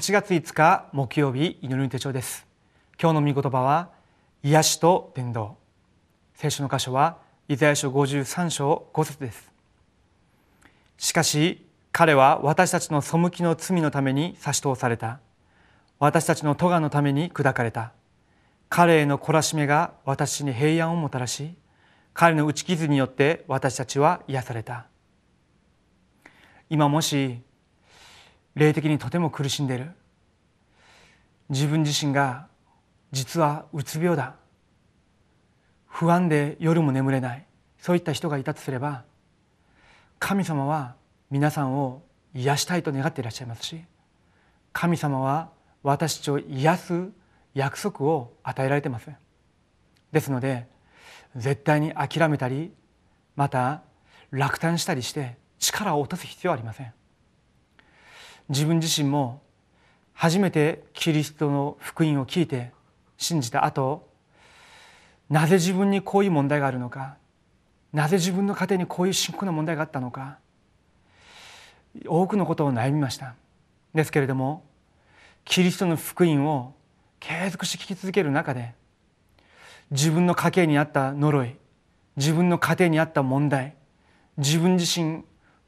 8月5日木曜日祈りの手帳です。今日の御言葉は癒しと伝道。聖書の箇所はイザヤ書53章5節です。しかし彼は私たちの背きの罪のために差し通された。私たちの咎のために砕かれた。彼への懲らしめが私に平安をもたらし彼の打ち傷によって私たちは癒された。今もし霊的にとても苦しんでいる。自分自身が実はうつ病だ。不安で夜も眠れない。そういった人がいたとすれば神様は皆さんを癒したいと願っていらっしゃいますし神様は私たちを癒す約束を与えられています。ですので絶対に諦めたりまた落胆したりして力を落とす必要はありません。自分自身も初めてキリストの福音を聞いて信じた後なぜ自分にこういう問題があるのかなぜ自分の家庭にこういう深刻な問題があったのか多くのことを悩みました。ですけれどもキリストの福音を継続して聞き続ける中で自分の家計にあった呪い自分の家庭にあった問題自分自身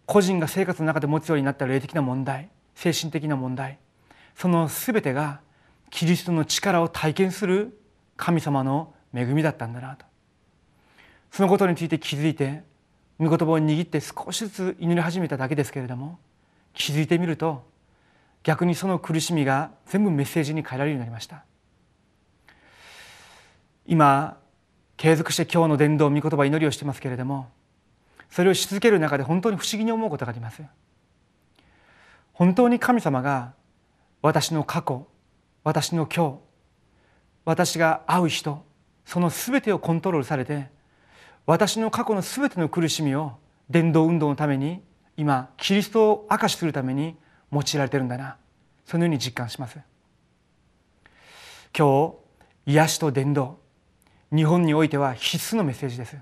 個人が生活の中で持つようになった霊的な問題精神的な問題。その全てがキリストの力を体験する神様の恵みだったんだなと。そのことについて気づいて御言葉を握って少しずつ祈り始めただけですけれども気づいてみると逆にその苦しみが全部メッセージに変えられるようになりました。今継続して今日の伝道御言葉祈りをしてますけれどもそれをし続ける中で本当に不思議に思うことがあります。本当に神様が私の過去私の今日私が会う人その全てをコントロールされて私の過去の全ての苦しみを伝道運動のために今キリストを明かしするために用いられてるんだな。そのように実感します。今日癒しと伝道日本においては必須のメッセージです。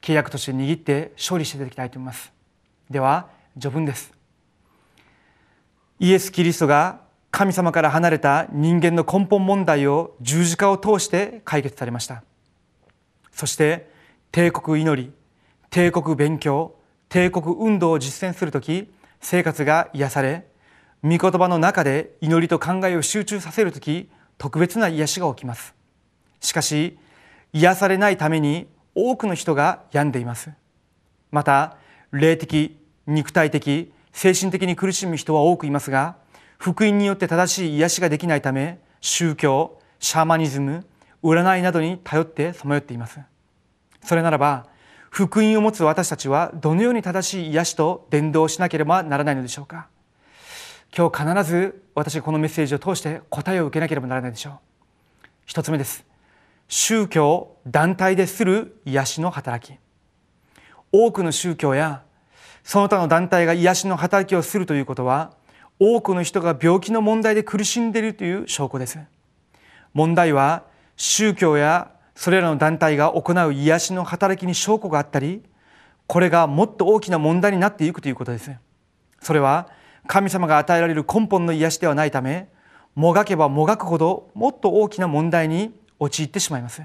契約として握って勝利していただきたいと思います。では序文です。イエス・キリストが神様から離れた人間の根本問題を十字架を通して解決されました。そして帝国祈り帝国勉強帝国運動を実践する時生活が癒され御言葉の中で祈りと考えを集中させる時特別な癒しが起きます。しかし癒されないために多くの人が病んでいます。また霊的肉体的精神的に苦しむ人は多くいますが福音によって正しい癒しができないため宗教シャーマニズム占いなどに頼ってさまよっています。それならば福音を持つ私たちはどのように正しい癒しと伝道しなければならないのでしょうか。今日必ず私がこのメッセージを通して答えを受けなければならないでしょう。一つ目です。宗教団体でする癒しの働き。多くの宗教やその他の団体が癒しの働きをするということは多くの人が病気の問題で苦しんでいるという証拠です。問題は宗教やそれらの団体が行う癒しの働きに証拠があったりこれがもっと大きな問題になっていくということです。それは神様が与えられる根本の癒しではないためもがけばもがくほどもっと大きな問題に陥ってしまいます、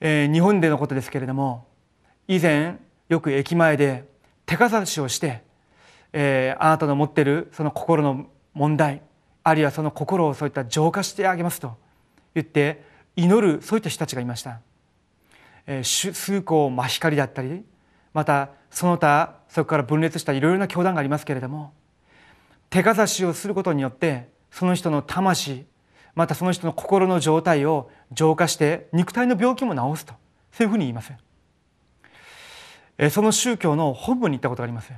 えー、日本でのことですけれども以前よく駅前で手かざしをして、えー、あなたの持ってるその心の問題あるいはその心をそういった浄化してあげますと言って祈るそういった人たちがいました、えー、崇高真光だったりまたその他そこから分裂したいろいろな教団がありますけれども手かざしをすることによってその人の魂またその人の心の状態を浄化して肉体の病気も治すとそういうふうに言います。その宗教の本部に行ったことがあります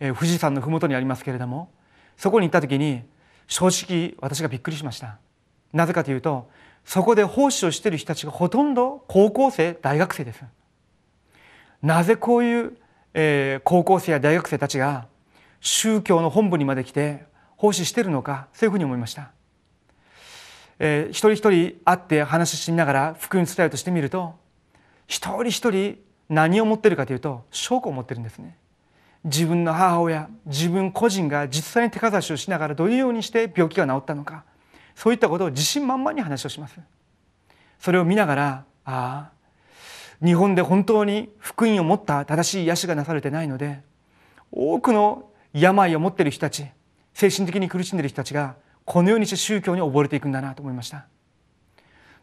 富士山の麓にありますけれどもそこに行った時に正直私がびっくりしました。なぜかというとそこで奉仕をしている人たちがほとんど高校生大学生です。なぜこういう、え、高校生や大学生たちが宗教の本部にまで来て奉仕しているのかそういうふうに思いました。えー、一人一人会って話ししながら福音伝えようとしてみると一人一人何を持ってるかというと証拠を持ってるんですね。自分の母親自分個人が実際に手かざしをしながらどのようにして病気が治ったのかそういったことを自信満々に話をします。それを見ながらああ日本で本当に福音を持った正しい癒しがなされてないので多くの病を持っている人たち精神的に苦しんでいる人たちがこのようにして宗教に溺れていくんだなと思いました。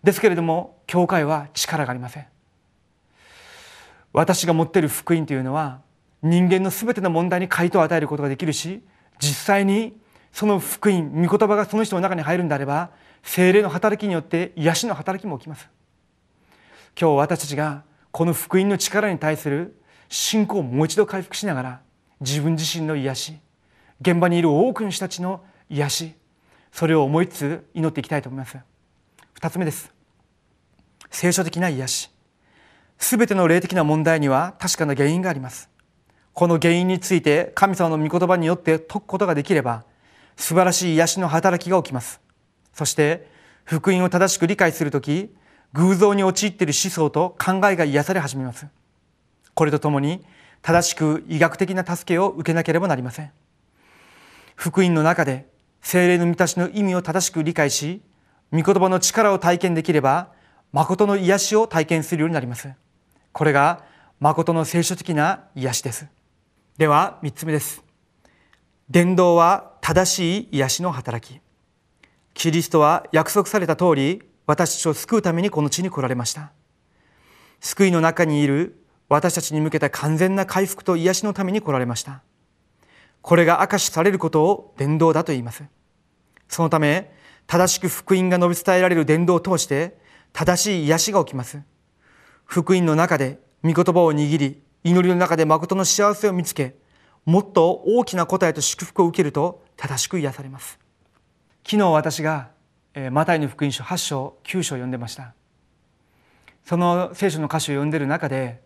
ですけれども教会は力がありません。私が持っている福音というのは人間の全ての問題に回答を与えることができるし実際にその福音御言葉がその人の中に入るんであれば精霊の働きによって癒しの働きも起きます。今日私たちがこの福音の力に対する信仰をもう一度回復しながら自分自身の癒し現場にいる多くの人たちの癒しそれを思いつつ祈っていきたいと思います。二つ目です。聖書的な癒し。すべての霊的な問題には確かな原因があります。この原因について神様の御言葉によって解くことができれば素晴らしい癒しの働きが起きます。そして福音を正しく理解するとき偶像に陥っている思想と考えが癒され始めます。これとともに正しく医学的な助けを受けなければなりません。福音の中で精霊の満たしの意味を正しく理解し御言葉の力を体験できれば誠の癒しを体験するようになります。これが誠の聖書的な癒しです。では3つ目です。伝道は正しい癒しの働き。キリストは約束された通り私たちを救うためにこの地に来られました。救いの中にいる私たちに向けた完全な回復と癒しのために来られました。これが明かしされることを伝道だと言います。そのため正しく福音が述べ伝えられる伝道を通して正しい癒しが起きます。福音の中で御言葉を握り祈りの中で誠の幸せを見つけもっと大きな答えと祝福を受けると正しく癒されます。昨日私がマタイの福音書8章9章を読んでました。その聖書の歌詞を読んでる中で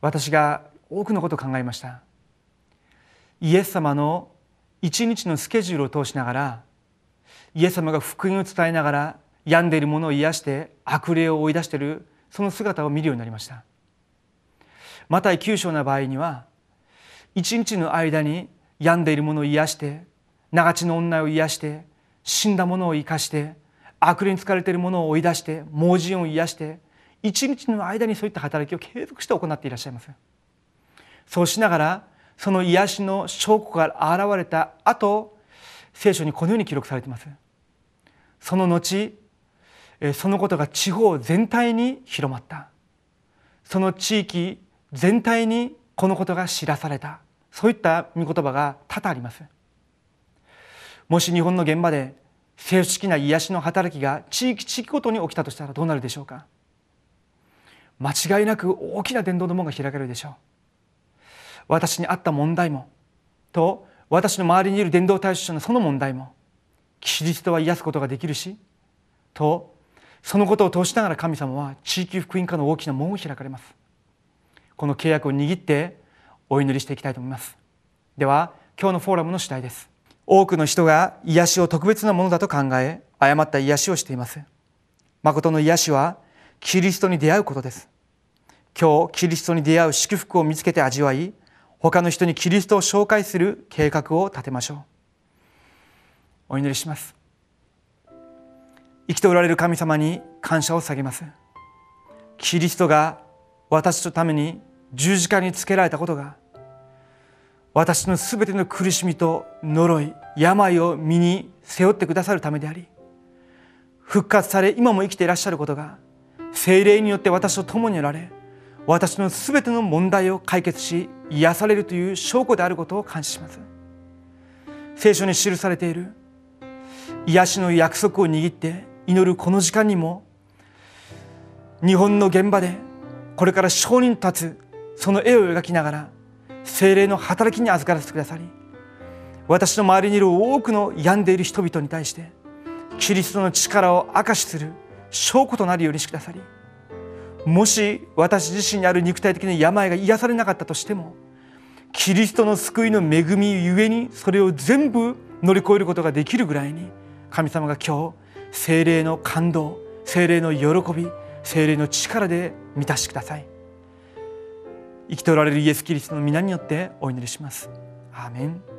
私が多くのことを考えました。イエス様の一日のスケジュールを通しながらイエス様が福音を伝えながら病んでいる者を癒して悪霊を追い出しているその姿を見るようになりました。マタイ9章の場合には一日の間に病んでいる者を癒して長地の女を癒して死んだ者を生かして悪霊に疲れている者を追い出して盲人を癒して一日の間にそういった働きを継続して行っていらっしゃいます。そうしながらその癒しの証拠が現れた後聖書にこのように記録されています。その後そのことが地方全体に広まった。その地域全体にこのことが知らされた。そういった御言葉が多々あります。もし日本の現場で正式な癒しの働きが地域地域ごとに起きたとしたらどうなるでしょうか。間違いなく大きな伝道の門が開かれるでしょう。私にあった問題もと私の周りにいる伝道対象者のその問題もキリストは癒すことができるしとそのことを通しながら神様は地域福音化の大きな門を開かれます。この契約を握ってお祈りしていきたいと思います。では今日のフォーラムの主題です。多くの人が癒しを特別なものだと考え誤った癒しをしています。誠の癒しはキリストに出会うことです。今日キリストに出会う祝福を見つけて味わい他の人にキリストを紹介する計画を立てましょう。お祈りします。生きておられる神様に感謝を下げます。キリストが私のために十字架につけられたことが私のすべての苦しみと呪い病を身に背負ってくださるためであり復活され今も生きていらっしゃることが精霊によって私と共におられ私のすべての問題を解決し癒されるという証拠であることを感謝します。聖書に記されている癒しの約束を握って祈るこの時間にも日本の現場でこれから証人立つその絵を描きながら精霊の働きに預からせてくださり私の周りにいる多くの病んでいる人々に対してキリストの力を明かしする証拠となるようにしてくださりもし私自身にある肉体的な病が癒されなかったとしてもキリストの救いの恵みゆえにそれを全部乗り越えることができるぐらいに神様が今日精霊の感動精霊の喜び精霊の力で満たしてください生きておられるイエス・キリストの皆によってお祈りします。アーメン